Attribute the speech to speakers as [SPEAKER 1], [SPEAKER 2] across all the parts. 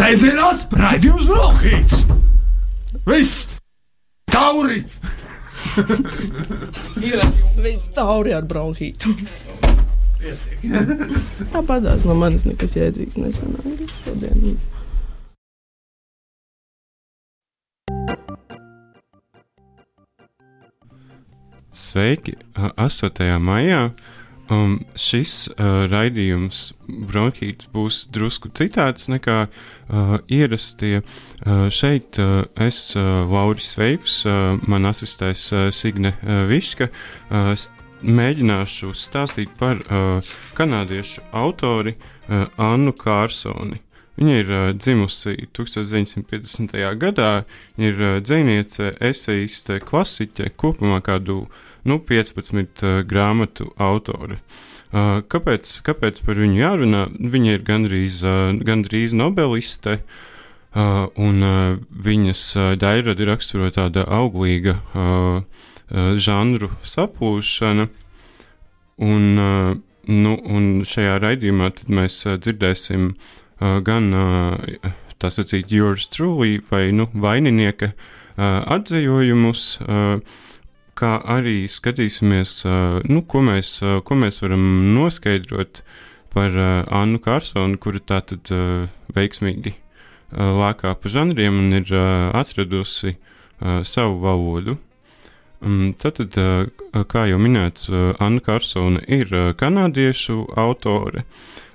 [SPEAKER 1] Sēžamās raidījums Brokhīts! Viss! Tauri!
[SPEAKER 2] Ir viss tauri ar bronhītu. Tāpat tās no manis nekas jēdzīgs nesanāca šodien.
[SPEAKER 3] Sveiki! 8. maijā um, šis uh, raidījums bronhīts būs drusku citāds nekā uh, ierastie. Uh, šeit uh, es, uh, Lauris Veips, uh, man asistēs uh, Signe uh, Viška. Uh, mēģināšu stāstīt par uh, kanādiešu autori uh, Annu Kārsoni. Viņa ir uh, dzimusi 1950. gadā, ir uh, dziniece, eseiste, klasiķe, kopumā kādu nu, 15 uh, grāmatu autore. Uh, kāpēc, kāpēc par viņu jārunā? Viņa ir gandrīz, uh, gandrīz nobeliste, uh, un uh, viņas uh, dairada raksturo tāda auglīga uh, uh, žanru sapūšana. Un, uh, nu, un šajā raidījumā mēs uh, dzirdēsim uh, gan uh, tā sacīt, yours truly vai nu, vaininieka uh, atzējojumus, uh, kā arī skatīsimies, nu, ko, mēs, ko mēs varam noskaidrot par Annu Kārsonu, kura tātad uh, veiksmīgi lēkā pa žanriem un ir atradusi savu valodu. Um, Tātad, kā jau minēts, Anna Karsona ir kanādiešu autore.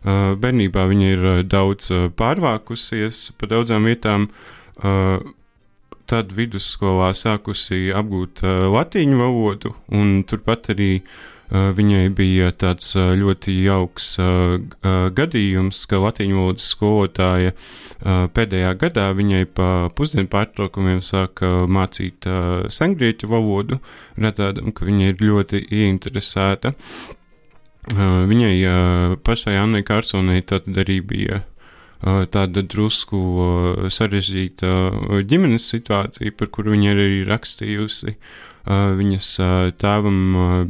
[SPEAKER 3] Bērnībā viņa ir daudz pārvākusies pa daudzām vietām. Uh, tad vidusskolā sākusi apgūt uh, latīņu valodu, un turpat arī uh, viņai bija tāds uh, ļoti jauks uh, uh, gadījums, ka latīņu valodas skolotāja uh, pēdējā gadā viņai pa pusdienu pārtraukumiem sāka mācīt uh, sengrieķu valodu, redzēdam, ka viņa ir ļoti ieinteresēta. Uh, viņai uh, pašai Annai Kārsonai tad arī bija tāda drusku sarežģīta ģimenes situācija, par kuru viņa arī rakstījusi. Viņas tēvam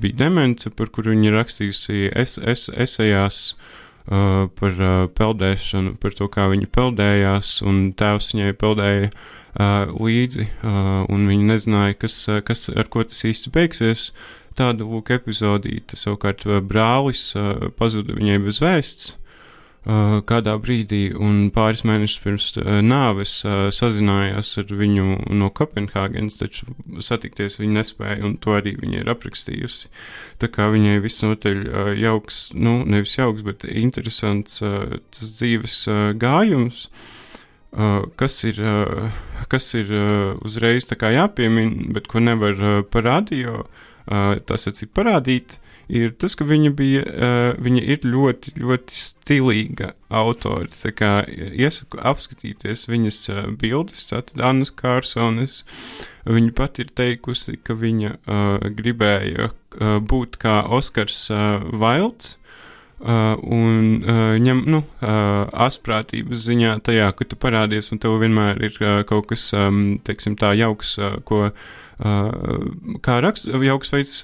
[SPEAKER 3] bija demence, par kuru viņa rakstījusi es, es, esejās par peldēšanu, par to, kā viņa peldējās, un tēvs viņai peldēja līdzi, un viņa nezināja, kas, kas, ar ko tas īsti beigsies. Tāda lūk epizodīta, savukārt brālis pazuda viņai bez vēsts kādā brīdī, un pāris mēnešus pirms uh, nāves uh, sazinājās ar viņu no Kopenhāgenes, taču satikties viņa nespēja, un to arī viņa ir aprakstījusi. Tā kā viņai visnotaļ jauks, nu, nevis jauks, bet interesants tas dzīves gājums. Kas ir, kas ir uzreiz jāpiemina, bet ko nevar parādīt, tas ir parādīt ir tas, ka viņa, bija, uh, viņa ir ļoti, ļoti stilīga autore. Tā kā iesaku apskatīties viņas uh, bildes, tātad Annas Kārsonas. Viņa pat ir teikusi, ka viņa uh, gribēja uh, būt kā Oskars uh, Vailds. Uh, un uh, ņem, nu, uh, asprātības ziņā tajā, ka tu parādies, un tev vienmēr ir uh, kaut kas, um, teiksim, tā jauks, uh, ko Uh, kā rakst, jauks veids,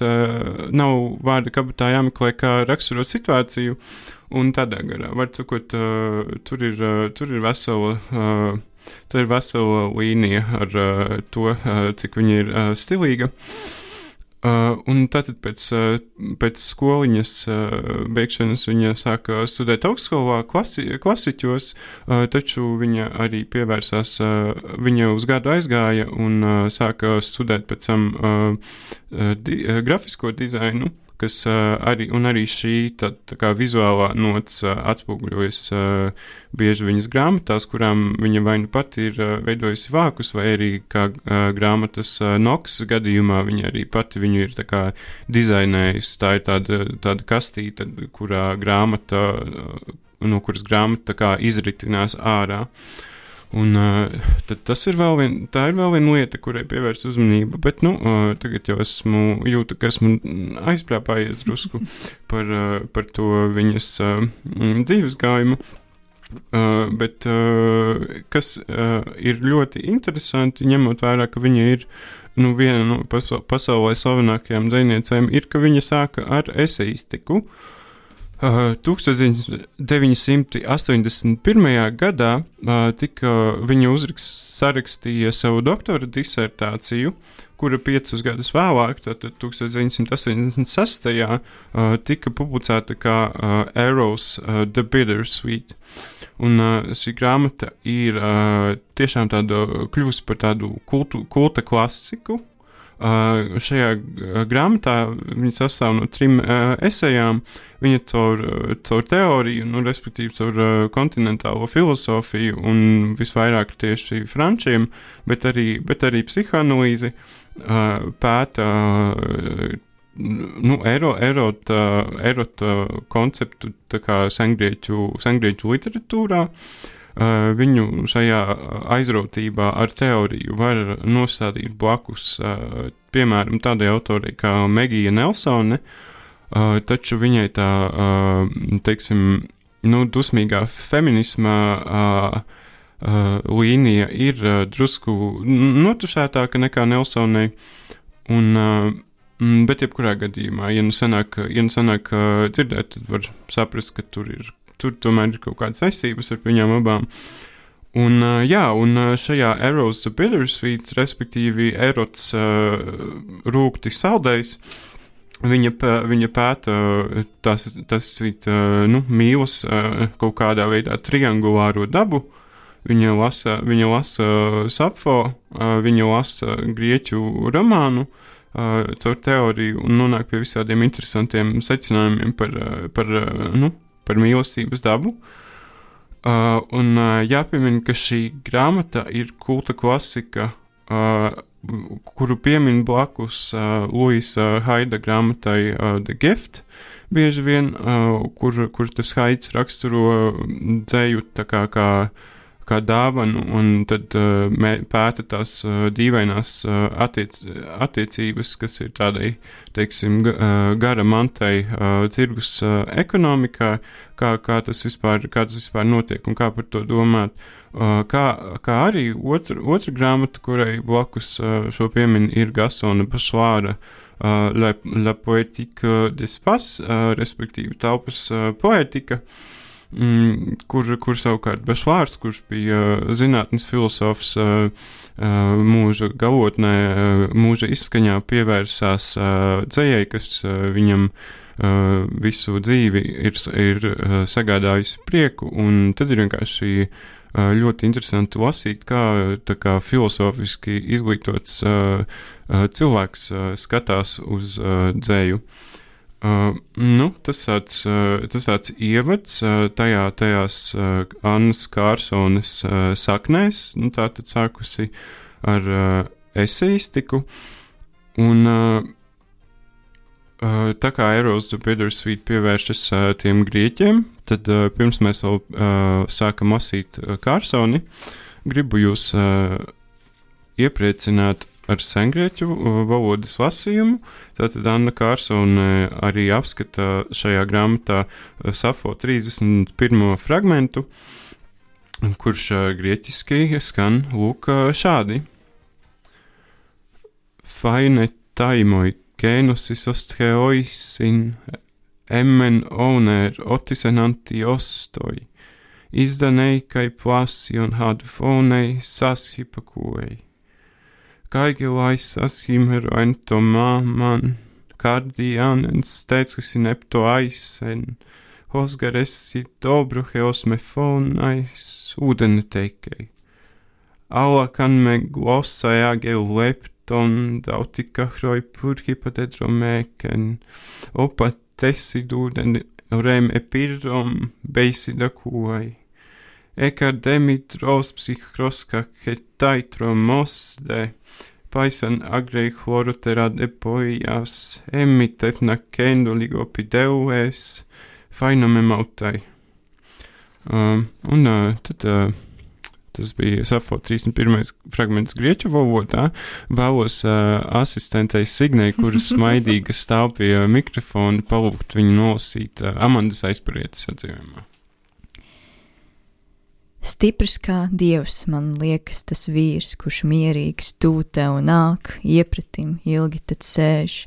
[SPEAKER 3] nav vārda kabatā jāmeklē, kā raksturot situāciju, un tādā garā. Var sakot, tur ir, tur ir vesela. Tur ir vesela līnija ar uh, to, uh, cik viņa ir uh, stilīga. Uh, Uh, un tātad pēc, uh, pēc skoliņas uh, beigšanas viņa sāka studēt augstskolā, klasi, klasiķos, uh, taču viņa arī pievērsās, uh, viņa uz gadu aizgāja un uh, sāka studēt pēc tam uh, di, uh, grafisko dizainu kas arī, un arī šī tā, tā kā vizuālā nots atspoguļojas bieži viņas grāmatās, kurām viņa vai nu pati ir veidojusi vākus, vai arī kā grāmatas Noks gadījumā viņa arī pati viņu ir tā kā dizainējusi. Tā ir tāda, tāda kastīte, kurā grāmata, no kuras grāmata tā kā izritinās ārā. Uh, Un, uh, tas ir vēl viena, tā ir vēl viena lieta, kurai pievērst uzmanību. Bet, nu, uh, tagad jau esmu jūtu, ka esmu aizplāpājies drusku par, uh, par to viņas dzīves gājumu. Uh, bet uh, kas uh, ir ļoti interesanti, ņemot vērā, ka viņa ir nu, viena no pasaulē slavenākajām dziniecēm, ir, ka viņa sāka ar eseistiku. Uh, 1981. gadā uh, tika viņa uzraksts, sarakstīja savu doktora disertāciju, kura piecus gadus vēlāk, tātad 1986. Uh, tika publicēta kā Arrows The Bittersweet. Un uh, šī grāmata ir tiešām tāda kļuvusi par tādu kultu, kulta klasiku. Šajā grāmatā viņa sastāv no trim esejām. Viņa caur, caur teoriju, nu, respektīvi caur kontinentālo filozofiju un visvairāk tieši frančiem, bet arī, bet arī psihoanalīzi uh, pēta nu, ero, erota, erota konceptu sengrieķu, sengrieķu literatūrā. Uh, viņu šajā aizrautībā ar teoriju var nostādīt blakus, uh, piemēram, tādai autorai kā Megija Nelsone, taču viņai tā, teiksim, nu, dusmīgā feminisma līnija ir drusku notušētāka nekā Nelsonei. Un, Bet, jebkurā gadījumā, ja nu sanāk, ja nu sanāk uh, dzirdēt, tad var saprast, ka tur ir, tur tomēr ir kaut kādas saistības ar viņām abām. Un, jā, un šajā Eros the Bittersweet, respektīvi Erots rūkti saldējs, viņa, viņa pēta tas, tas uh, nu, mīlas kaut kādā veidā triangulāro dabu. Viņa lasa, viņa lasa sapfo, viņa lasa grieķu romānu, caur teoriju un nonāk pie visādiem interesantiem secinājumiem par, par, nu, par mīlestības dabu. Uh, un uh, jāpiemina, ka šī grāmata ir kulta klasika, uh, kuru piemin blakus uh, Luisa Haida grāmatai uh, The Gift. Bieži vien, uh, kur, kur tas haids raksturo dzēju tā kā, kā uh, kā dāvanu, un tad uh, mē, pēta tās uh, dīvainās uh, attiec, attiecības, kas ir tādai, teiksim, uh, gara mantai uh, tirgus uh, ekonomikā, kā, kā, tas vispār, kā tas vispār notiek un kā par to domāt. Uh, kā, kā arī otra, otra grāmata, kurai blakus uh, šo pieminu, ir Gasona Pašvāra. Uh, la, la poetika despas, uh, respektīvi telpas uh, poetika, uh, mm, kur, kur savukārt Bešvārds, kurš bija uh, zinātnes filozofs, uh, uh, mūža galotnē, mūža izskaņā pievērsās dzējai, kas viņam visu dzīvi ir, ir sagādājusi prieku, un tad ir vienkārši ļoti interesanti lasīt, kā, kā filozofiski izglītots cilvēks skatās uz dzēju. Uh, Uh, nu, tas tāds, uh, tas tāds ievads uh, tajā, tajās uh, Annas Kārsonas uh, saknēs, nu, tā tad sākusi ar uh, eseistiku, un uh, uh, tā kā the Bittersweet pievēršas uh, tiem grieķiem, tad uh, pirms mēs vēl uh, sākam lasīt uh, Kārsoni, gribu jūs uh, iepriecināt ar sengrieķu valodas lasījumu. Tātad Anna Kārsone arī apskata šajā grāmatā Safo 31. fragmentu, kurš grieķiski skan lūk šādi. Faine taimoi genusis ostheoisin emmen oner otisenanti ostoi, izdanei kai plasion had fonei sashipakuei kaikenlaisessa himmeraintomaan kardianen stetsnepto aisen, hosgaressi dobruheos me fonais uudenteikei. Alla kan me glossaja lepton dautika hroi purkipatedromeken, opa tessiduden rem epirrom beisida kuai. Eka demitros psychroska ketaitro mosde, Paisan agrei chloroterad epoijas, emitet nakendo ligopideues, fainame mautai. Um, un uh, tad uh, tas bija Safo 31. fragments grieķu valodā. Vēlos uh, asistentei Signai, kuras smaidīga stāv pie mikrofona, palūgt viņu nolasīt uh, Amandas aizparietas atzīmējumā.
[SPEAKER 4] Stiprs kā dievs, man liekas, tas vīrs, kurš mierīgs tūtē un nāk, iepratim ilgi tad sēž.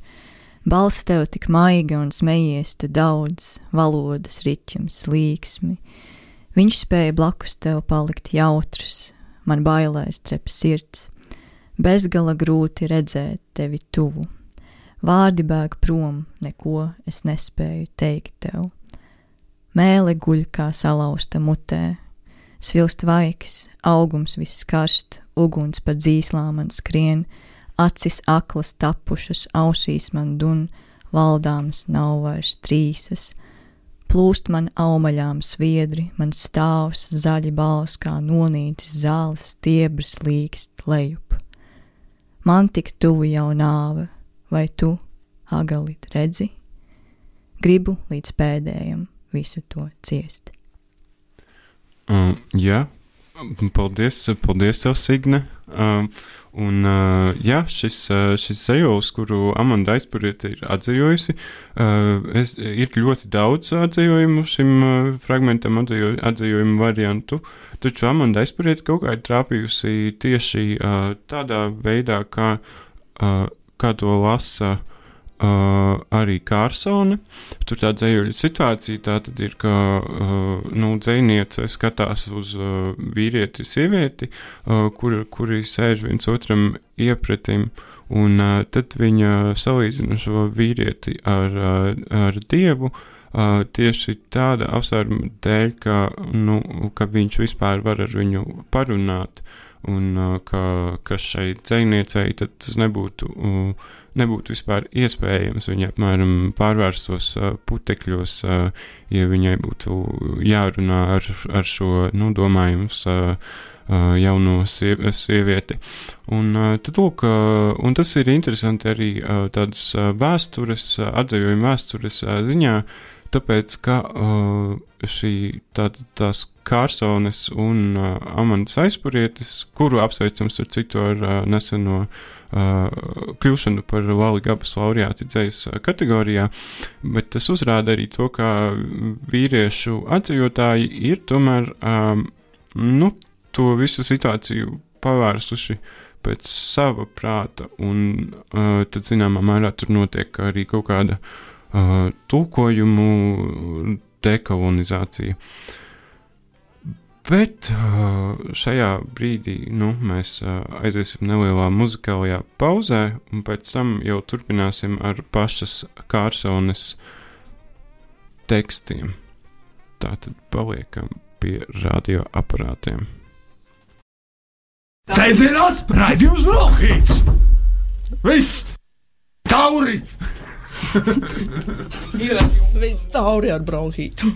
[SPEAKER 4] Balsts tev tik maiga un smejies tu daudz, valodas riķums, līksmi. Viņš spēja blakus tev palikt jautrs, man bailēs trep sirds, bezgala grūti redzēt tevi tuvu. Vārdi bēg prom, neko es nespēju teikt tev. Mēle guļ kā salauzta mutē, svilst vaiks, augums viss karst, uguns pa dzīslām man skrien, acis aklas tapušas, ausīs man dun, valdāms nav vairs trīsas. Plūst man aumaļām sviedri, man stāvs zaļi bals kā nonīcis zāles stiebrs līkst lejup. Man tik tuvu jau nāve, vai tu, agalit, redzi? Gribu līdz pēdējam visu to ciest.
[SPEAKER 3] Um, jā, paldies, paldies tev, Signe. Um, Un, uh, jā, šis, uh, šis zejols, kuru Amanda aizpuriet ir atzījojusi, uh, es, ir ļoti daudz atzījojumu šim uh, fragmentam, atzījo, atzījojumu variantu, taču Amanda aizpuriet kaut kā ir trāpījusi tieši uh, tādā veidā, kā, uh, kā to lasa uh, Uh, arī Kārsone. Tur tā dzējuļa situācija tā tad ir, ka uh, nu, dzēniece skatās uz uh, vīrieti, sievieti, uh, kur, kuri sēž viens otram iepretim, un uh, tad viņa salīdzina šo vīrieti ar, uh, ar dievu. Uh, tieši tāda apsvēruma dēļ, ka, nu, ka viņš vispār var ar viņu parunāt, un uh, ka, ka šai dzēniecei tas nebūtu uh, nebūtu vispār iespējams. Viņa apmēram pārvērstos uh, putekļos, uh, ja viņai būtu jārunā ar, ar šo, nu, domājums. Uh, jauno sievieti. Un, tad, lūk, un tas ir interesanti arī tādas vēstures, atzējuma vēstures ziņā, tāpēc, ka šī tā, tās Kārsones un Amandas aizpurietis, kuru apsveicams ar citu ar neseno kļūšanu par Lali Gabas laureāti dzējas kategorijā, bet tas uzrāda arī to, ka vīriešu atzīvotāji ir tomēr, um, nu, to visu situāciju pavērsuši pēc sava prāta, un uh, tad, zināmā mērā, tur notiek arī kaut kāda uh, tulkojumu dekolonizācija. Bet šajā brīdī nu, mēs aiziesim nelielā muzikālajā pauzē, un pēc tam jau turpināsim ar pašas Kārsonas tekstiem. Tātad paliekam pie radioaparātiem.
[SPEAKER 1] Sēžamās raidījums Brokhīts! Viss! Tauri!
[SPEAKER 2] Ir viss tauri ar bronhītu.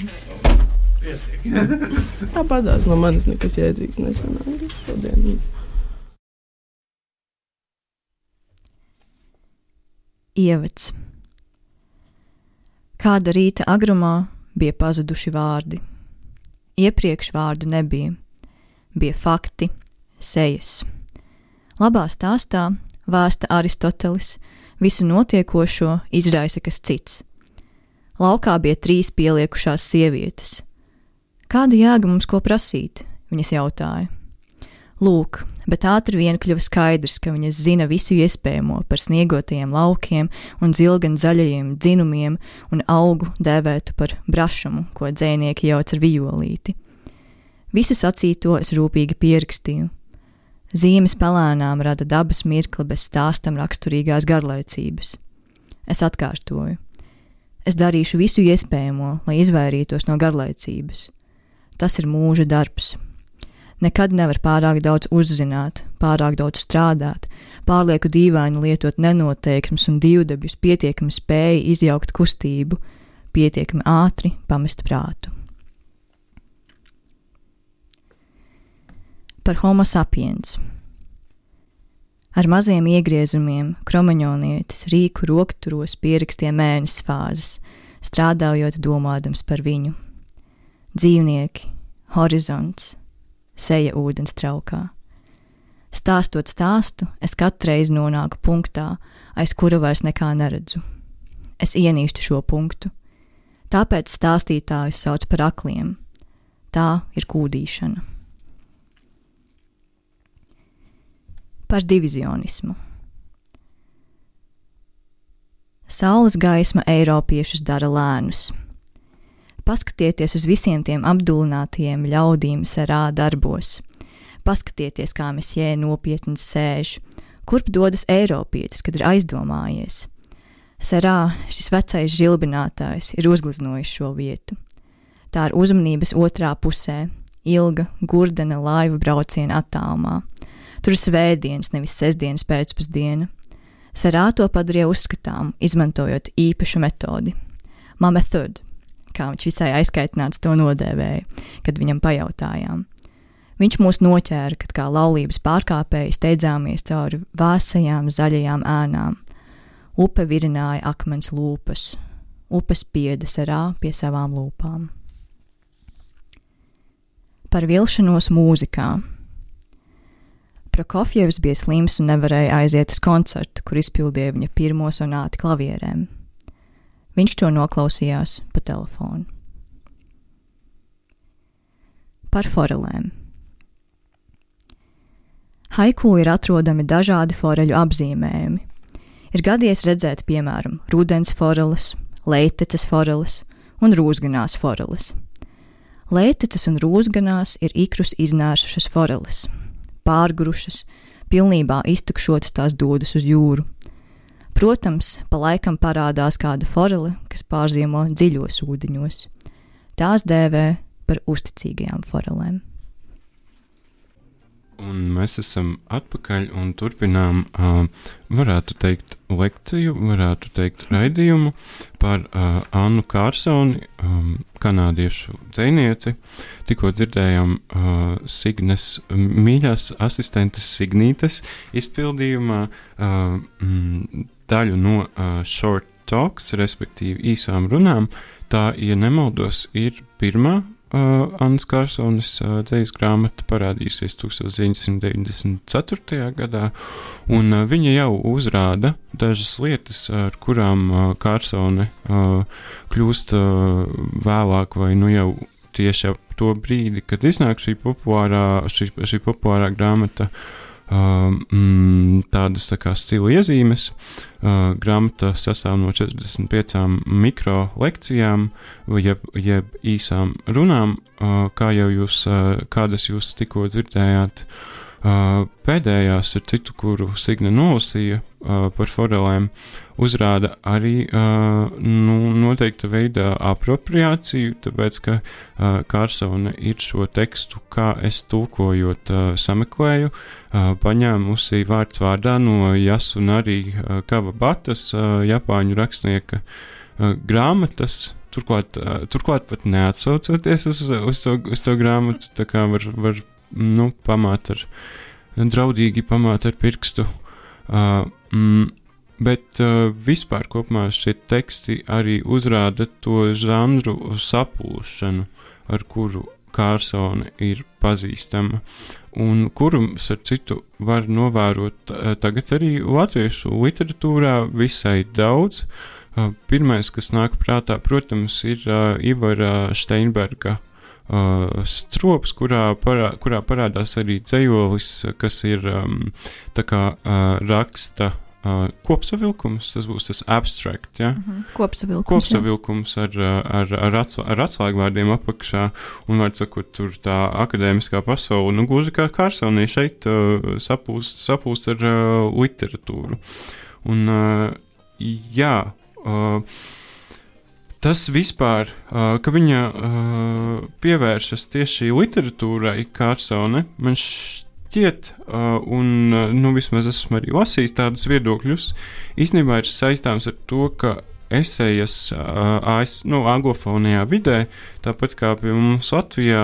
[SPEAKER 2] Tāpat tās no manis nekas jēdzīgs nesanāca šodien.
[SPEAKER 4] Ievads. Kāda rīta agrumā bija pazuduši vārdi. Iepriekš vārdu nebija, bija fakti, sejas. Labā stāstā vēsta Aristotelis, visu notiekošo izraisa kas cits. Laukā bija trīs pieliekušās sievietes Kāda jēga mums ko prasīt? Viņas jautāja. Lūk, bet ātri vien kļuva skaidrs, ka viņas zina visu iespējamo par sniegotajiem laukiem un zilgan zaļajiem dzinumiem un augu dēvētu par brašumu, ko dzēnieki jauc ar violīti. Visu sacīto es rūpīgi pierakstīju. Zīmes pelēnām rada dabas mirkli bez stāstam raksturīgās garlaicības. Es atkārtoju. Es darīšu visu iespējamo, lai izvairītos no garlaicības. Tas ir mūža darbs. Nekad nevar pārāk daudz uzzināt, pārāk daudz strādāt, pārlieku dīvaini lietot nenoteiksmus un divdabjus, pietiekami spēja izjaukt kustību, pietiekami ātri pamest prātu. Par homo sapiens. Ar maziem iegriezumiem kromaņonietis rīku rokturos pierakstīja mēnesis fāzes, strādājot domādams par viņu dzīvnieki, horizonts, seja ūdens traukā. Stāstot stāstu, es katru reizi nonāku punktā, aiz kura vairs nekā neredzu. Es ienīstu šo punktu, tāpēc stāstītājus sauc par akliem. Tā ir kūdīšana. Par divizionismu. Saules gaisma Eiropiešus dara lēnus. Paskatieties uz visiem tiem apdulinātajiem ļaudīm sarā darbos. Paskatieties, kā mēs jē nopietni sēž, kurp dodas Eiropietis, kad ir aizdomājies. Sarā šis vecais žilbinātājs ir uzgleznojis šo vietu. Tā ir uzmanības otrā pusē, ilga, gurdena laiva brauciena attālumā. Tur ir svētdienas, nevis sestdienas pēcpusdiena. Sarā to padarīja uzskatām, izmantojot īpašu metodi - mamethod, kā viņš visai aizkaitināts to nodēvēja, kad viņam pajautājām. Viņš mūs noķēra, kad kā laulības pārkāpēji steidzāmies cauri vēsajām zaļajām ēnām. Upe virināja akmens lūpas, upes pieda sarā pie savām lūpām. Par vilšanos mūzikā. Prokofjevs bija slims un nevarēja aiziet uz koncertu, kur izpildīja viņa pirmo sonāti klavierēm. Viņš to noklausījās pa telefonu. Par forelēm. Haiku ir atrodami dažādi foreļu apzīmējumi. Ir gadies redzēt, piemēram, rudens foreles, leiteces foreles un rūsganās foreles. Leiteces un rūsganās ir ikrus iznēsušas foreles pārgrušas, pilnībā iztukšotas tās dodas uz jūru. Protams, pa laikam parādās kāda forele, kas pārziemo dziļos ūdeņos. Tās dēvē par uzticīgajām forelēm.
[SPEAKER 3] Un mēs esam atpakaļ un turpinām, uh, varētu teikt, lekciju, varētu teikt, raidījumu par uh, Annu Kārsoni, um, kanādiešu dzinieci. Tikko dzirdējām uh, Signes, mīļās asistentes Signītes izpildījumā uh, mm, daļu no uh, short talks, respektīvi īsām runām. Tā, ja nemaldos, ir pirmā Uh, Annas Kārsonas uh, dzīslu grāmata parādījusies 1994. gadā, un uh, viņa jau uzrāda dažas lietas, ar kurām uh, Kārsone uh, kļūst uh, vēlāk, vai nu jau tieši ap to brīdi, kad iznāk šī populārā, šī, šī populārā grāmata. Uh, tādas tā kā stila iezīmes. Uh, grāmata sastāv no 45 mikro lekcijām, jeb, jeb īsām runām, uh, kā jau jūs, uh, kādas jūs tikko dzirdējāt. Uh, pēdējās ar citu, kuru Signe nolasīja uh, par forelēm, uzrāda arī uh, nu, noteikta veida apropriāciju, tāpēc, ka uh, Kārsone ir šo tekstu, kā es tulkojot, uh, sameklēju, uh, paņēmusi vārds vārdā no Jasunari uh, Kavabatas, uh, Japāņu rakstnieka uh, grāmatas, Turklāt, uh, turklāt pat neatsaucoties uz, uz, to, uz to grāmatu, tā kā var, var nu, pamāt ar, draudīgi pamāt ar pirkstu. Uh, mm, bet uh, vispār kopumā šie teksti arī uzrāda to žanru sapulšanu, ar kuru Kārsone ir pazīstama, un kuru, ar citu, var novērot uh, tagad arī latviešu literatūrā visai daudz. Uh, pirmais, kas nāk prātā, protams, ir uh, Ivara Steinberga strops, kurā, parā, kurā parādās arī dzējolis, kas ir um, tā kā uh, raksta Uh, kopsavilkums, tas būs tas abstrakt. Ja?
[SPEAKER 4] Mm -hmm. Kopsavilkums.
[SPEAKER 3] Kopsavilkums ar, ar, ar, atslā, ar atslēgvārdiem apakšā, un, var sakot, tur tā akadēmiskā pasaule, nu, gluži kā Kārsonī šeit uh, sapūst, sapūst ar uh, literatūru. Un, uh, jā, uh, tas vispār, uh, ka viņa uh, pievēršas tieši literatūrai, Kārsone, man šķiet, šķiet, un nu, vismaz esmu arī lasījis tādus viedokļus, īstenībā ir saistāms ar to, ka esejas AS, nu, anglofonajā vidē, tāpat kā pie mums Latvijā,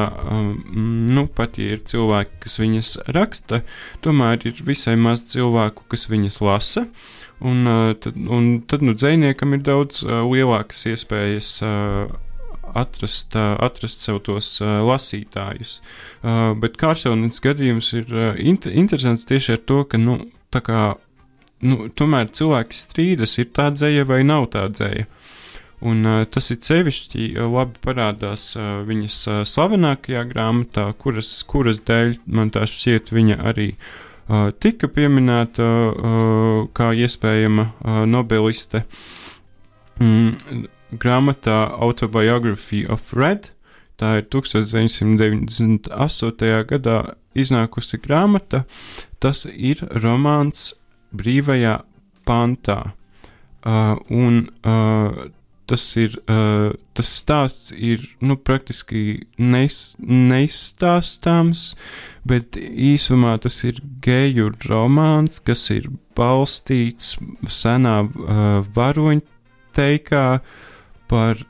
[SPEAKER 3] nu, pat ja ir cilvēki, kas viņas raksta, tomēr ir visai maz cilvēku, kas viņas lasa. Un, tad, un tad nu, dziniekam ir daudz lielākas iespējas atrast, atrast sev tos lasītājus. Bet Kārsaunis gadījums ir inter interesants tieši ar to, ka, nu, tā kā, nu, tomēr cilvēki strīdas, ir tā dzēja vai nav tā dzēja. Un, uh, tas ir sevišķi uh, labi parādās uh, viņas uh, slavenākajā grāmatā, kuras, kuras dēļ man tā šķiet viņa arī uh, tika pieminēta uh, kā iespējama uh, nobeliste. mm, grāmatā Autobiography of Red. Tā ir 1998. gadā iznākusi grāmata. Tas ir romāns Brīvajā pantā. Uh, un uh, tas ir, uh, tas stāsts ir, nu, praktiski neiz, neizstāstāms, bet īsumā tas ir geju romāns, kas ir balstīts senā uh, varoņteikā par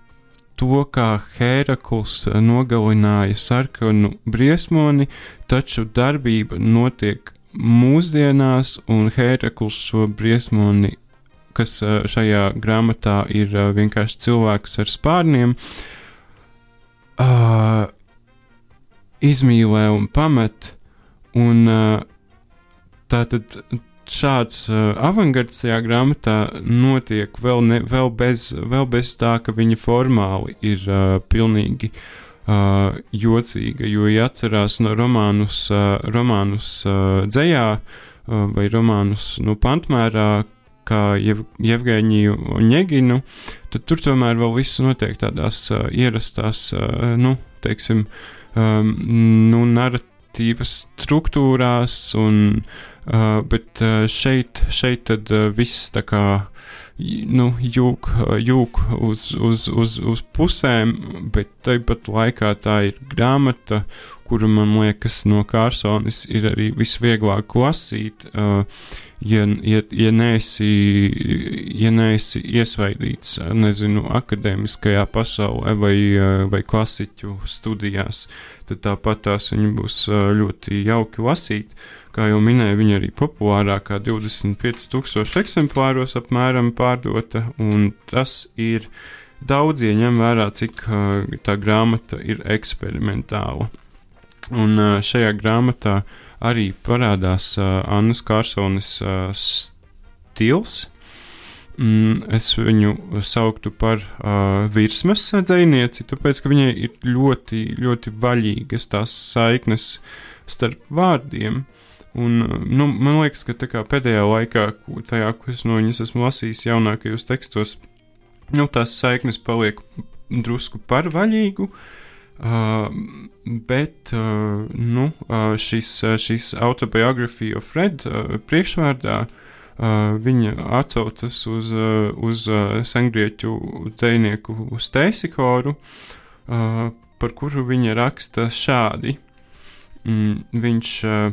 [SPEAKER 3] to, kā Hērakls nogalināja sarkanu briesmoni, taču darbība notiek mūsdienās, un Hērakls šo briesmoni kas šajā grāmatā ir vienkārši cilvēks ar spārniem, uh, izmīlē un pamet. Un, uh, tātad šāds uh, avangards šajā grāmatā notiek vēl, ne, vēl, bez, vēl bez tā, ka viņa formāli ir uh, pilnīgi uh, jocīga. Jo, ja atcerās no romānus, uh, romānus uh, dzējā uh, vai romānus nu, pantmērā, kā Jev, Jevgeņiju Ņeginu, tad tur tomēr vēl viss notiek tādās uh, ierastās, uh, nu, teiksim, um, nu, narratīvas struktūrās, un, uh, bet uh, šeit, šeit tad uh, viss tā kā, nu, jūk, jūk uz, uz, uz, uz pusēm, bet tāpat laikā tā ir grāmata, kuru man liekas no Kārsonis ir arī visvieglāk lasīt. Uh, ja, ja, ja neesi, ja neesi iesvaidīts, nezinu, akadēmiskajā pasaulē vai, vai klasiķu studijās, tad tāpat tās viņi būs ļoti jauki lasīt. Kā jau minēju, viņa arī populārākā 25,000 eksemplāros apmēram pārdota, un tas ir daudz ieņem vērā, cik tā grāmata ir eksperimentāla. Un šajā grāmatā uh, arī parādās uh, Annas Kārsonas uh, stils. Mm, es viņu sauktu par uh, virsmas dzinieci, tāpēc ka viņai ir ļoti, ļoti vaļīgas tās saiknes starp vārdiem. Un, nu, man liekas, ka pēdējā laikā, tajā, ko es no viņas esmu lasījis jaunākajos tekstos, nu, tās saiknes paliek drusku par vaļīgu. Uh, bet uh, nu, uh, šis, šis autobiogrāfija of Fred uh, priekšvārdā uh, viņa atsaucas uz, uh, uz uh, sengrieķu dzinieku Stēsikoru, uh, par kuru viņa raksta šādi. Mm, viņš uh,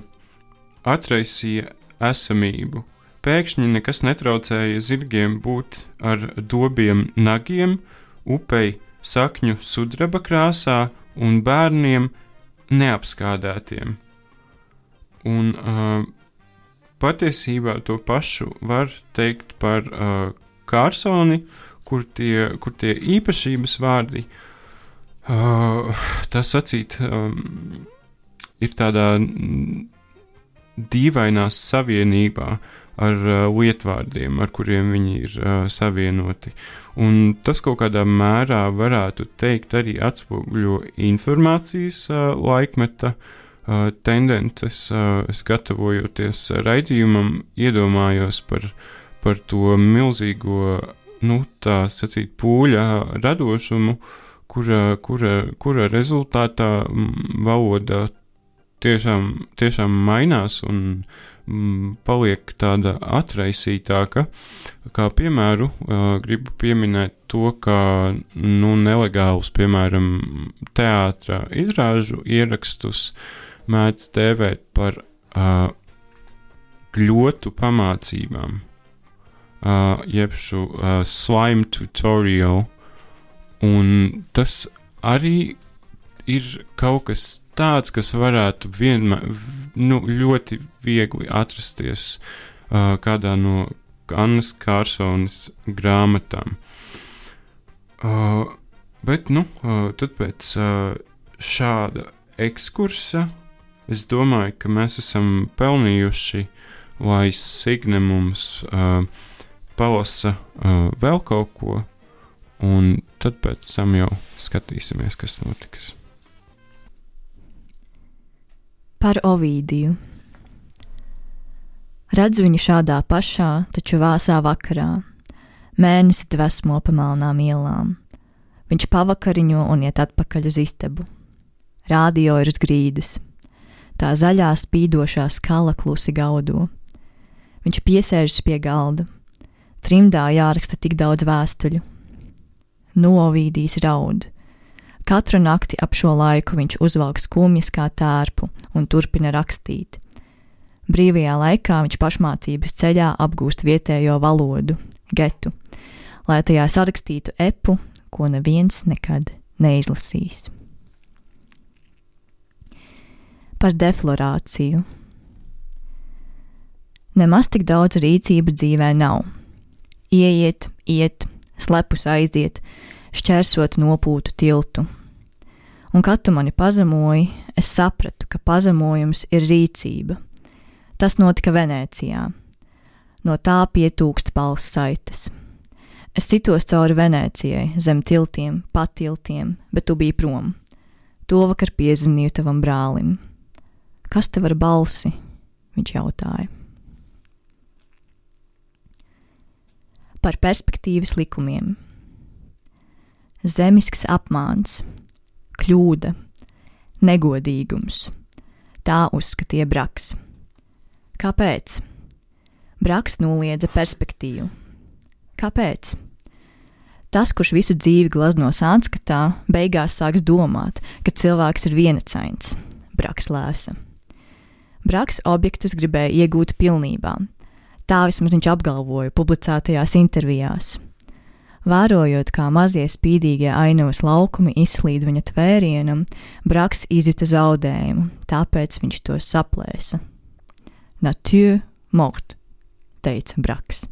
[SPEAKER 3] atraisīja esamību. Pēkšņi nekas netraucēja zirgiem būt ar dobiem nagiem, upei sakņu sudraba krāsā un bērniem neapskādētiem. Un uh, patiesībā to pašu var teikt par uh, Kārsoni, kur tie, kur tie īpašības vārdi, uh, tā sacīt, um, ir tādā dīvainā savienībā ar uh, lietvārdiem, ar kuriem viņi ir uh, savienoti. Un tas kaut kādā mērā varētu teikt arī atspoguļo informācijas uh, laikmeta uh, tendences. Uh, es gatavojoties raidījumam, iedomājos par, par to milzīgo, nu, tā sacīt, pūļa radošumu, kura, kura, kura rezultātā valoda tiešām, tiešām mainās un uh, mm, paliek tāda atraisītāka. Kā piemēru, uh, gribu pieminēt to, ka nu, nelegālus, piemēram, teātra izrāžu ierakstus mēdz tēvēt par uh, gļotu pamācībām, uh, jeb šo uh, slime tutorial, un tas arī ir kaut kas tāds, kas varētu vienmēr nu, ļoti viegli atrasties uh, kādā no Annas Kārsonas grāmatām. Uh, bet, nu, uh, tad pēc uh, šāda ekskursa es domāju, ka mēs esam pelnījuši, lai Signe mums uh, palasa uh, vēl kaut ko, un tad pēc tam jau skatīsimies, kas notiks.
[SPEAKER 4] Par Ovīdiju. Redzu viņu šādā pašā, taču vēsā vakarā. Mēnesis dvēsmo pa melnām ielām. Viņš pavakariņo un iet atpakaļ uz istabu. Rādio ir uz grīdas. Tā zaļā spīdošā skala klusi gaudo. Viņš piesēžas pie galda. Trimdā jāraksta tik daudz vēstuļu. Novīdīs raud. Katru nakti ap šo laiku viņš uzvelk skumjas kā tērpu un turpina rakstīt. Brīvajā laikā viņš pašmācības ceļā apgūst vietējo valodu, getu, lai tajā sarakstītu epu, ko neviens nekad neizlasīs. Par deflorāciju. Nemaz tik daudz rīcību dzīvē nav. Ieiet, iet, slepus aiziet, šķērsot nopūtu tiltu. Un, kad tu mani pazemoji, es sapratu, ka pazemojums ir rīcība. Tas notika Venecijā. No tā pietūkst balss saites. Es citos cauri Venecijai, zem tiltiem, pat tiltiem, bet tu biji prom. To vakar piezīmēju tavam brālim. Kas tev ar balsi? Viņš jautāja. Par perspektīvas likumiem. Zemisks apmāns, kļūda, negodīgums. Tā uzskatīja Braks. Kāpēc? Braks noliedza perspektīvu. Kāpēc? Tas, kurš visu dzīvi glazno sānskatā, beigās sāks domāt, ka cilvēks ir vienacains. Braks lēsa. Braks objektus gribēja iegūt pilnībā. Tā vismaz viņš apgalvoja publicētajās intervijās. Vērojot, kā mazie spīdīgie ainavas laukumi izslīd viņa tvērienam, Braks izjuta zaudējumu, tāpēc viņš to saplēsa. Nature mort, teica Braks.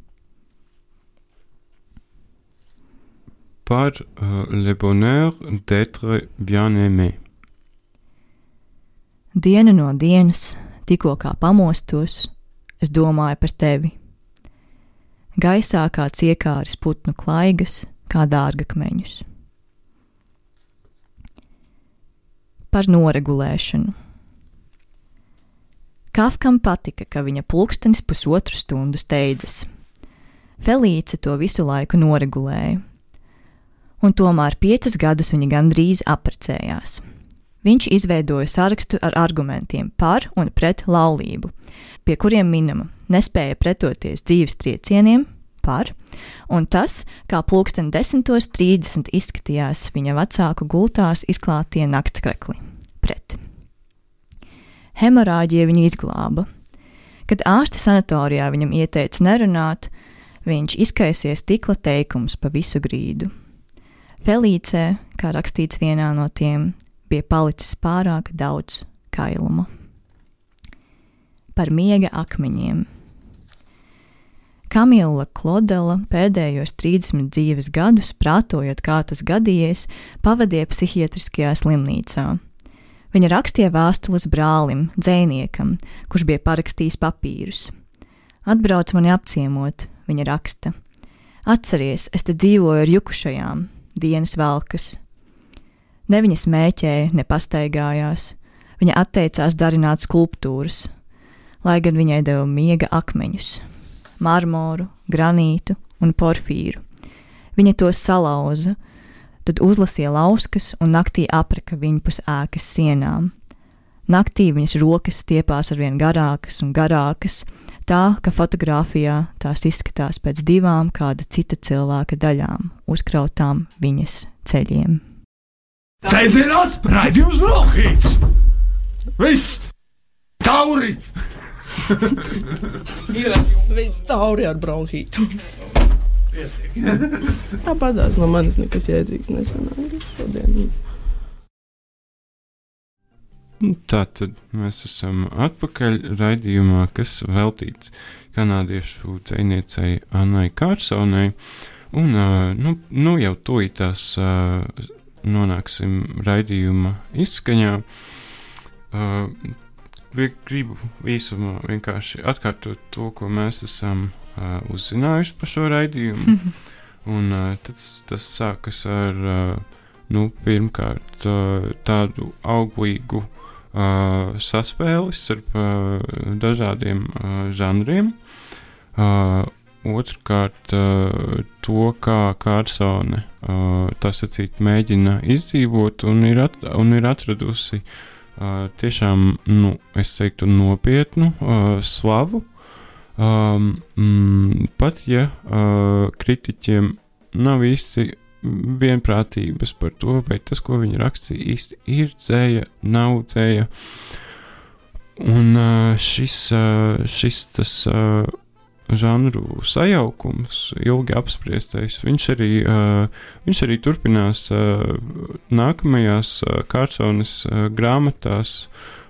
[SPEAKER 3] Par uh, le bonheur d'être bien aimé.
[SPEAKER 4] Diena no dienas, tikko kā pamostos, es domāju par tevi. Gaisā kā ciekāris putnu klaigas, kā dārgakmeņus. Par noregulēšanu. Kafkam patika, ka viņa pulkstenis pusotru stundu steidzas. Felīce to visu laiku noregulēja, un tomēr piecus gadus viņa gandrīz apprecējās. Viņš izveidoja sarakstu ar argumentiem par un pret laulību, pie kuriem minama nespēja pretoties dzīves triecieniem, par, un tas, kā pulksten 10.30 izskatījās viņa vecāku gultās izklātie naktskrekli, pret. Hemorāģija viņu izglāba. Kad ārste sanatorijā viņam ieteica nerunāt, viņš izkaisies tikla teikums pa visu grīdu. Felīcē, kā rakstīts vienā no tiem, bija palicis pārāk daudz kailuma. Par miega akmeņiem. Kamila Klodela pēdējos 30 dzīves gadus, prātojot, kā tas gadījies, pavadīja psihiatriskajā slimnīcā. Viņa rakstīja vēstules brālim, dzēniekam, kurš bija parakstījis papīrus. Atbrauc mani apciemot, viņa raksta. Atceries, es te dzīvoju ar jukušajām, dienas velkas. Ne viņa smēķēja, ne pastaigājās, viņa atteicās darināt skulptūras, lai gan viņai deva miega akmeņus, marmoru, granītu un porfīru. Viņa tos salauza, tad uzlasīja lauskas un naktī apraka viņpus ēkas sienām. Naktī viņas rokas stiepās arvien garākas un garākas, tā ka fotografijā tās izskatās pēc divām kāda cita cilvēka daļām, uzkrautām viņas ceļiem.
[SPEAKER 1] Sēžamās raidījums Brokhīts! Viss! Tauri!
[SPEAKER 2] Viss tauri ar bronhītu. Tāpatās no manis nekas jēdzīgs nesanāca šodien.
[SPEAKER 3] Nu, Tā tad mēs esam atpakaļ raidījumā, kas veltīts kanādiešu dziniecei Annai Kārsonai. Un uh, nu, nu jau tūlītās uh, nonāksim raidījuma izskaņā. Uh, gribu īsumā vienkārši atkārtot to, ko mēs esam uh, uzzinājuši par šo raidījumu. Un uh, tas, tas sākas ar, uh, nu, pirmkārt, uh, tādu auglīgu uh, saspēli starp uh, dažādiem uh, žanriem. Uh, otrkārt uh, to, kā Kārsone tā sacīt mēģina izdzīvot un ir, at, un ir atradusi tiešām, nu, es teiktu, nopietnu slavu. Um, pat ja uh, kritiķiem nav īsti vienprātības par to, vai tas, ko viņi rakstīja, īsti ir dzēja, nav dzēja. Un uh, šis, uh, šis tas uh, žanru sajaukums, ilgi apspriestais, viņš arī, uh, viņš arī turpinās uh, nākamajās uh, Kārsonas uh, grāmatās.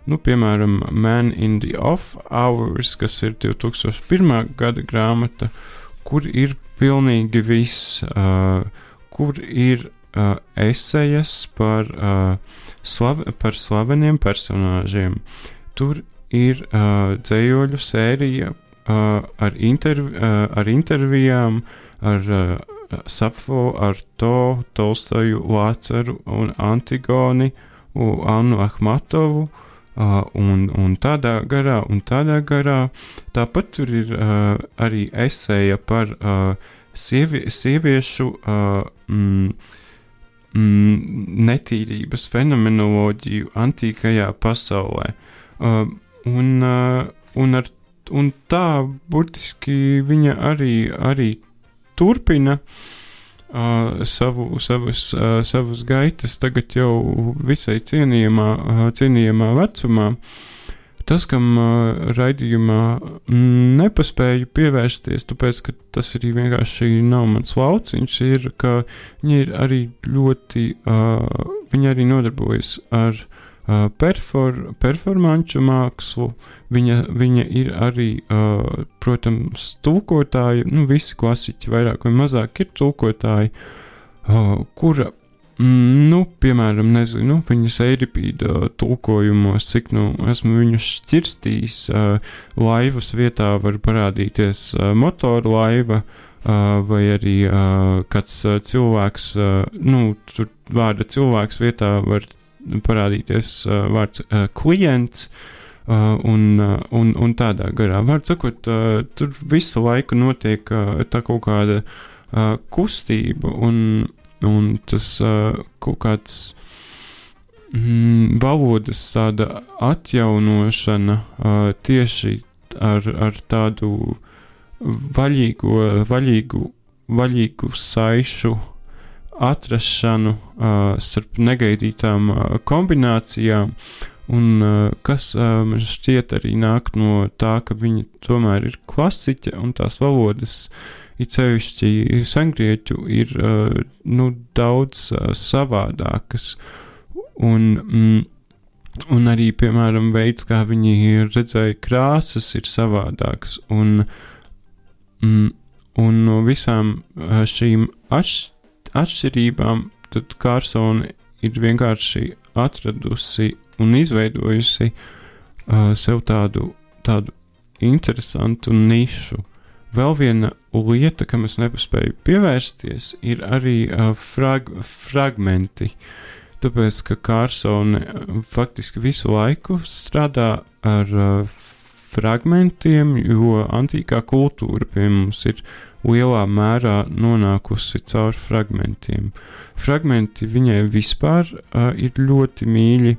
[SPEAKER 3] Nu, piemēram, Man in the Off Hours, kas ir 2001. gada grāmata, kur ir pilnīgi viss, uh, kur ir uh, esejas par, uh, slav par slaveniem personāžiem. Tur ir uh, dzējoļu sērija ar, interv uh, ar intervijām, ar Sapfo, ar To, Tolstoju, Lāceru un Antigoni, un Annu Ahmatovu. Uh, un, un tādā garā, un tādā garā. Tāpat tur ir uh, arī esēja par uh, sievi, sieviešu uh, mm, mm, netīrības fenomenoloģiju antīkajā pasaulē. Uh, un, uh, un ar un tā burtiski viņa arī, arī turpina uh, savu, savus, uh, savus gaitas, tagad jau visai cienījamā, uh, cienījamā vecumā. Tas, kam uh, raidījumā nepaspēju pievērsties, tāpēc, ka tas arī vienkārši nav mans lauciņš, ir, ka viņi ir arī ļoti, uh, viņi arī nodarbojas ar perfor, performanču mākslu, Viņa, viņa ir arī, uh, protams, tulkotāja, nu, visi klasiķi vairāk vai mazāk ir tulkotāji, uh, kura, mm, nu, piemēram, nezinu, viņas eiripīda tulkojumos, cik nu esmu viņu šķirstījis, uh, laivas vietā var parādīties uh, motoru laiva, uh, vai arī uh, kāds uh, cilvēks, nu, tur vārda cilvēks vietā var parādīties uh, vārds uh, klients, uh, Uh, un, uh, un, un tādā garā. Vārds sakot, uh, tur visu laiku notiek tā kaut kāda kustība un, un tas kaut kāds mm, valodas tāda atjaunošana tieši ar, ar tādu vaļīgo, vaļīgu, vaļīgu saišu atrašanu starp negaidītām kombinācijām, Un kas man šķiet arī nāk no tā, ka viņi tomēr ir klasiķi un tās valodas, it sevišķi sengrieķu, ir nu, daudz savādākas. Un, mm, un arī, piemēram, veids, kā viņi redzēja krāsas, ir savādāks. Un, mm, un no visām šīm atš atšķirībām, tad Kārsona ir vienkārši atradusi un izveidojusi uh, sev tādu, tādu interesantu nišu. Vēl viena lieta, kam es nepaspēju pievērsties, ir arī uh, frag fragmenti. Tāpēc, ka Kārsone uh, faktiski visu laiku strādā ar uh, fragmentiem, jo antīkā kultūra pie mums ir lielā mērā nonākusi caur fragmentiem. Fragmenti viņai vispār uh, ir ļoti mīļi.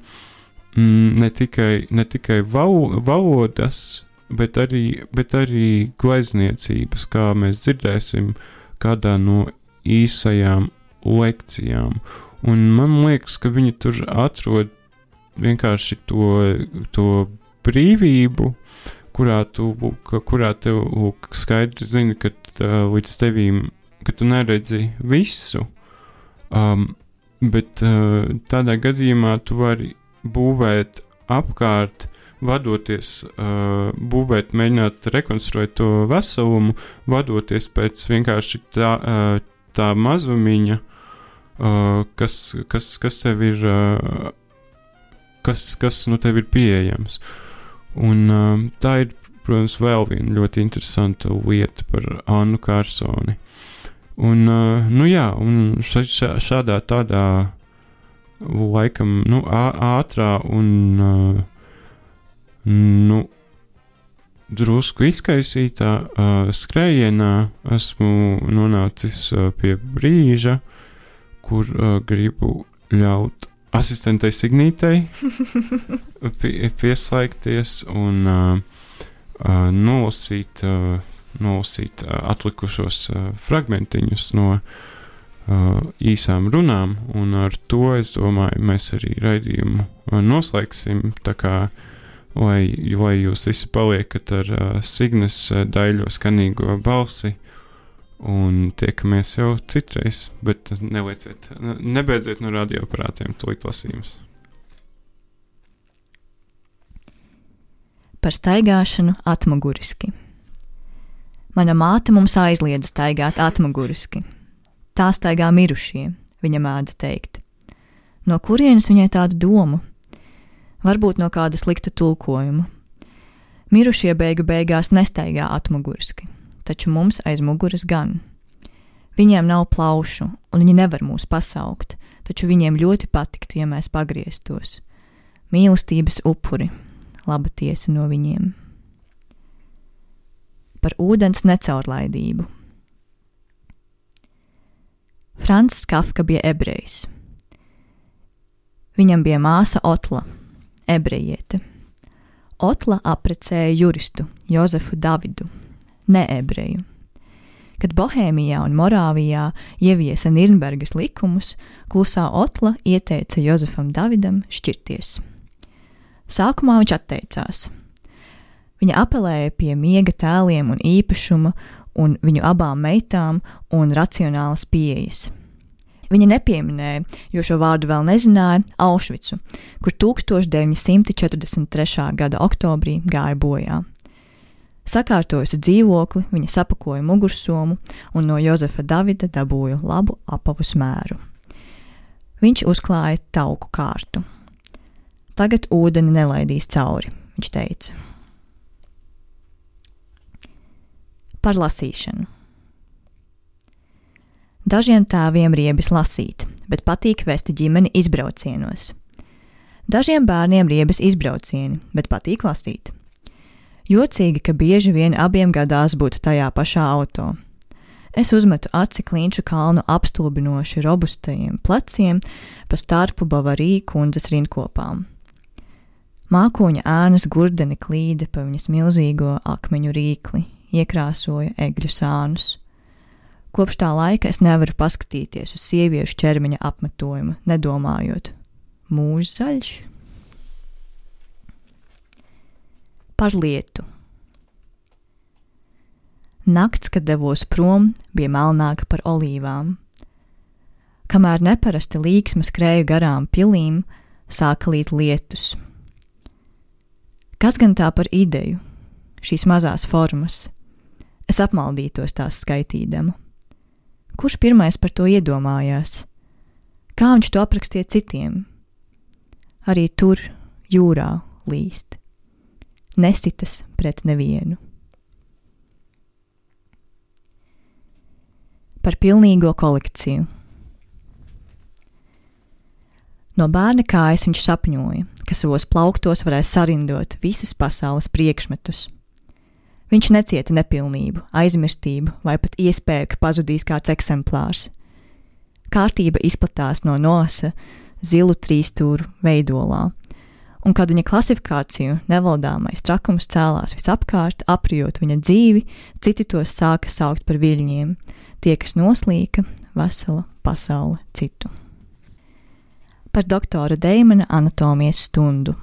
[SPEAKER 3] Mm, ne tikai, ne tikai val, valodas, bet arī, bet arī glezniecības, kā mēs dzirdēsim kādā no īsajām lekcijām. Un man liekas, ka viņi tur atrod vienkārši to, to brīvību, kurā tu, kurā tev lūk, skaidri zini, ka uh, līdz tevīm, ka tu neredzi visu, um, bet uh, tādā gadījumā tu vari būvēt apkārt, vadoties, uh, būvēt, mēģināt rekonstruēt to veselumu, vadoties pēc vienkārši tā, uh, tā mazumiņa, uh, kas, kas, kas tev ir, uh, kas, kas nu tev ir pieejams. Un uh, tā ir, protams, vēl viena ļoti interesanta lieta par Annu Kārsoni. Un, uh, nu jā, un šādā tādā laikam nu, ātrā un uh, nu, drusku izkaisītā uh, skrējienā esmu nonācis uh, pie brīža, kur uh, gribu ļaut asistentei Signītei pie, pieslēgties un uh, nolasīt, nolasīt atlikušos fragmentiņus no īsām runām, un ar to es domāju, mēs arī raidījumu noslēgsim. Kā lai, lai jūs visi paliekat ar uh, Signes daļo skanīgo balsi. Un tiekamies jau citreiz, bet nelieciet, nebeidziet no radioaparātiem, tūlīt lasījums.
[SPEAKER 4] Par staigāšanu atmuguriski. Mana māte mums aizliedza staigāt atmuguriski. Tā staigā mirušie, viņa mēdza teikt. No kurienes viņai tādu domu? Varbūt no kāda slikta tulkojuma. Mirušie beigu beigās nestaigā atmuguriski taču mums aiz muguras gan. Viņiem nav plaušu, un viņi nevar mūs pasaukt, taču viņiem ļoti patiktu, ja mēs pagrieztos. Mīlestības upuri, laba tiesa no viņiem. Par ūdens necaurlaidību. Frančs Kafka bija ebrejs. Viņam bija māsa Otla, ebrejiete. Otla apprecēja juristu Jozefu Davidu, neebreju. Kad Bohēmijā un Morāvijā ieviesa Nirnbergas likumus, klusā Otla ieteica Jozefam Davidam šķirties. Sākumā viņš atteicās. Viņa apelēja pie miega tēliem un īpašuma, un viņu abām meitām un racionālas pieejas. Viņa nepieminēja, jo šo vārdu vēl nezināja, Aušvicu, kur 1943. gada oktobrī gāja bojā. Sakārtojusi dzīvokli, viņa sapakoja mugursomu un no Jozefa Davida dabūja labu apavu smēru. Viņš uzklāja tauku kārtu. Tagad ūdeni nelaidīs cauri, viņš teica. Par lasīšanu. Dažiem tēviem riebis lasīt, bet patīk vesti ģimeni izbraucienos. Dažiem bērniem riebis izbraucieni, bet patīk lasīt. Jocīgi, ka bieži vien abiem gadās būt tajā pašā auto. Es uzmetu aci klinšu kalnu apstulbinoši robustajiem pleciem pa starpu Bavariju kundzes rinkopām. Mākoņa ēnas gurdeni klīda pa viņas milzīgo akmeņu rīkli, iekrāsoja egļu sānus. Kopš tā laika es nevaru paskatīties uz sieviešu ķermeņa apmetojumu, nedomājot, mūžs zaļš. par lietu. Nakts, kad devos prom, bija melnāka par olīvām. Kamēr neparasti līksma skrēja garām pilīm, sāka līt lietus. Kas gan tā par ideju, šīs mazās formas? Es apmaldītos tās skaitīdama. Kurš pirmais par to iedomājās? Kā viņš to aprakstīja citiem? Arī tur, jūrā, līst nesitas pret nevienu. Par pilnīgo kolekciju. No bērna kājas viņš sapņoja, ka savos plauktos varēs sarindot visus pasaules priekšmetus. Viņš necieta nepilnību, aizmirstību vai pat iespēju, ka pazudīs kāds eksemplārs. Kārtība izplatās no nosa zilu trīsstūru veidolā, un kad viņa klasifikāciju nevaldāmais trakums cēlās visapkārt, aprijot viņa dzīvi, citi tos sāka saukt par viļņiem, tie, kas noslīka vesela pasaule citu. Par doktora Deimana anatomijas stundu.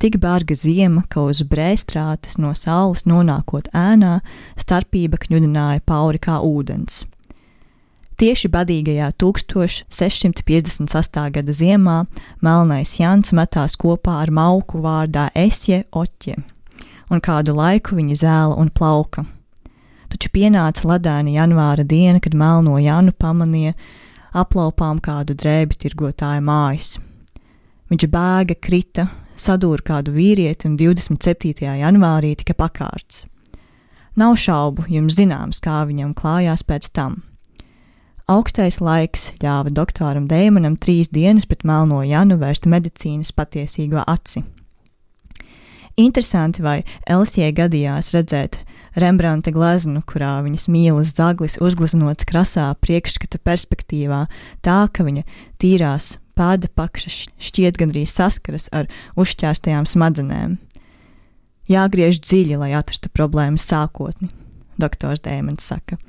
[SPEAKER 4] Tik bārga ziema, ka uz brēstrātes no saules nonākot ēnā, starpība kņudināja pauri kā ūdens – Tieši badīgajā 1658. gada ziemā melnais Jans metās kopā ar mauku vārdā Esje Oķe, un kādu laiku viņa zēla un plauka. Taču pienāca ledāna janvāra diena, kad melno Janu pamanīja aplaupām kādu drēbi tirgotāja mājas. Viņš bēga, krita, sadūra kādu vīrieti un 27. janvārī tika pakārts. Nav šaubu, jums zināms, kā viņam klājās pēc tam. Augstais laiks ļāva doktoram Deimanam trīs dienas pret melno Janu vērst medicīnas patiesīgo aci. Interesanti, vai Elsijai gadījās redzēt Rembrandta gleznu, kurā viņas mīlas zaglis uzgleznots krasā priekšskata perspektīvā, tā ka viņa tīrās pāda pakša šķiet gandrīz saskaras ar uzšķērstajām smadzenēm. Jāgriež dziļi, lai atrastu problēmas sākotni, doktors Dēmons saka,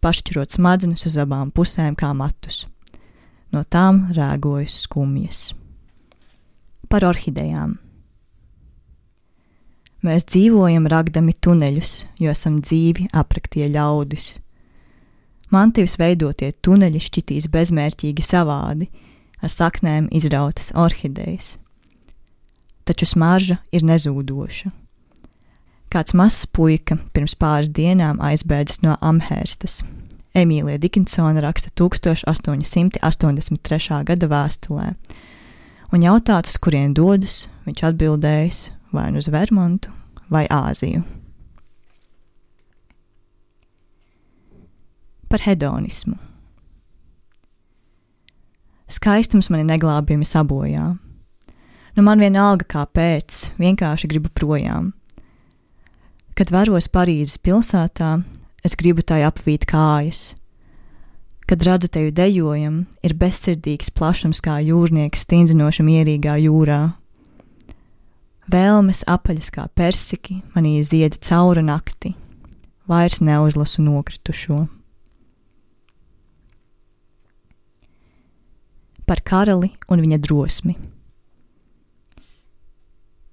[SPEAKER 4] pašķirot smadzenes uz abām pusēm kā matus. No tām rēgojas skumjas. Par orhidejām. Mēs dzīvojam ragdami tuneļus, jo esam dzīvi apraktie ļaudis. Mantīvs veidotie tuneļi šķitīs bezmērķīgi savādi, ar saknēm izrautas orhidejas. Taču smarža ir nezūdoša. Kāds mazs puika pirms pāris dienām aizbēdzis no Amherstas. Emīlija Dikinsona raksta 1883. gada vēstulē, un jautāts, uz kurien dodas, viņš atbildējis vai nu uz Vermontu vai Āziju. Par hedonismu. Skaistums mani neglābjami sabojā. Nu man vienalga, kāpēc, vienkārši gribu projām. Kad varos Parīzes pilsētā, es gribu tai apvīt kājas. Kad redzu tevi dejojam, ir bezsirdīgs plašums kā jūrnieks stingzinoši mierīgā jūrā. Vēlmes apaļas kā persiki, manī zied cauri nakti, vairs neuzlasu nokritušo. Par karali un viņa drosmi.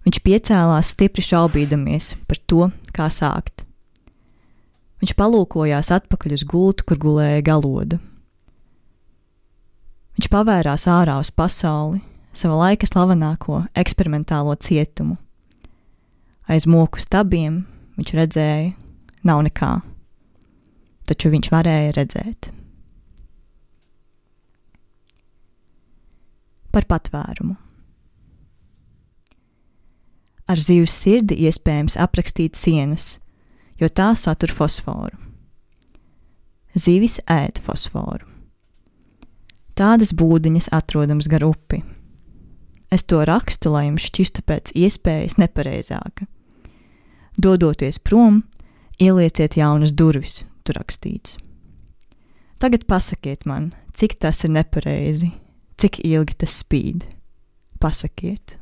[SPEAKER 4] Viņš piecēlās stipri šaubīdamies par to, kā sākt. Viņš palūkojās atpakaļ uz gultu, kur gulēja galoda. Viņš pavērās ārā uz pasauli, sava laika slavenāko eksperimentālo cietumu. Aiz moku stabiem viņš redzēja, nav nekā, taču viņš varēja redzēt. Par patvērumu. Ar zivs sirdi iespējams aprakstīt sienas, jo tā satur fosforu. Zivis ēd fosforu. Tādas būdiņas atrodams gar upi Es to rakstu, lai jums šķistu pēc iespējas nepareizāka. Dodoties prom, ielieciet jaunas durvis, tur rakstīts. Tagad pasakiet man, cik tas ir nepareizi, cik ilgi tas spīd. Pasakiet!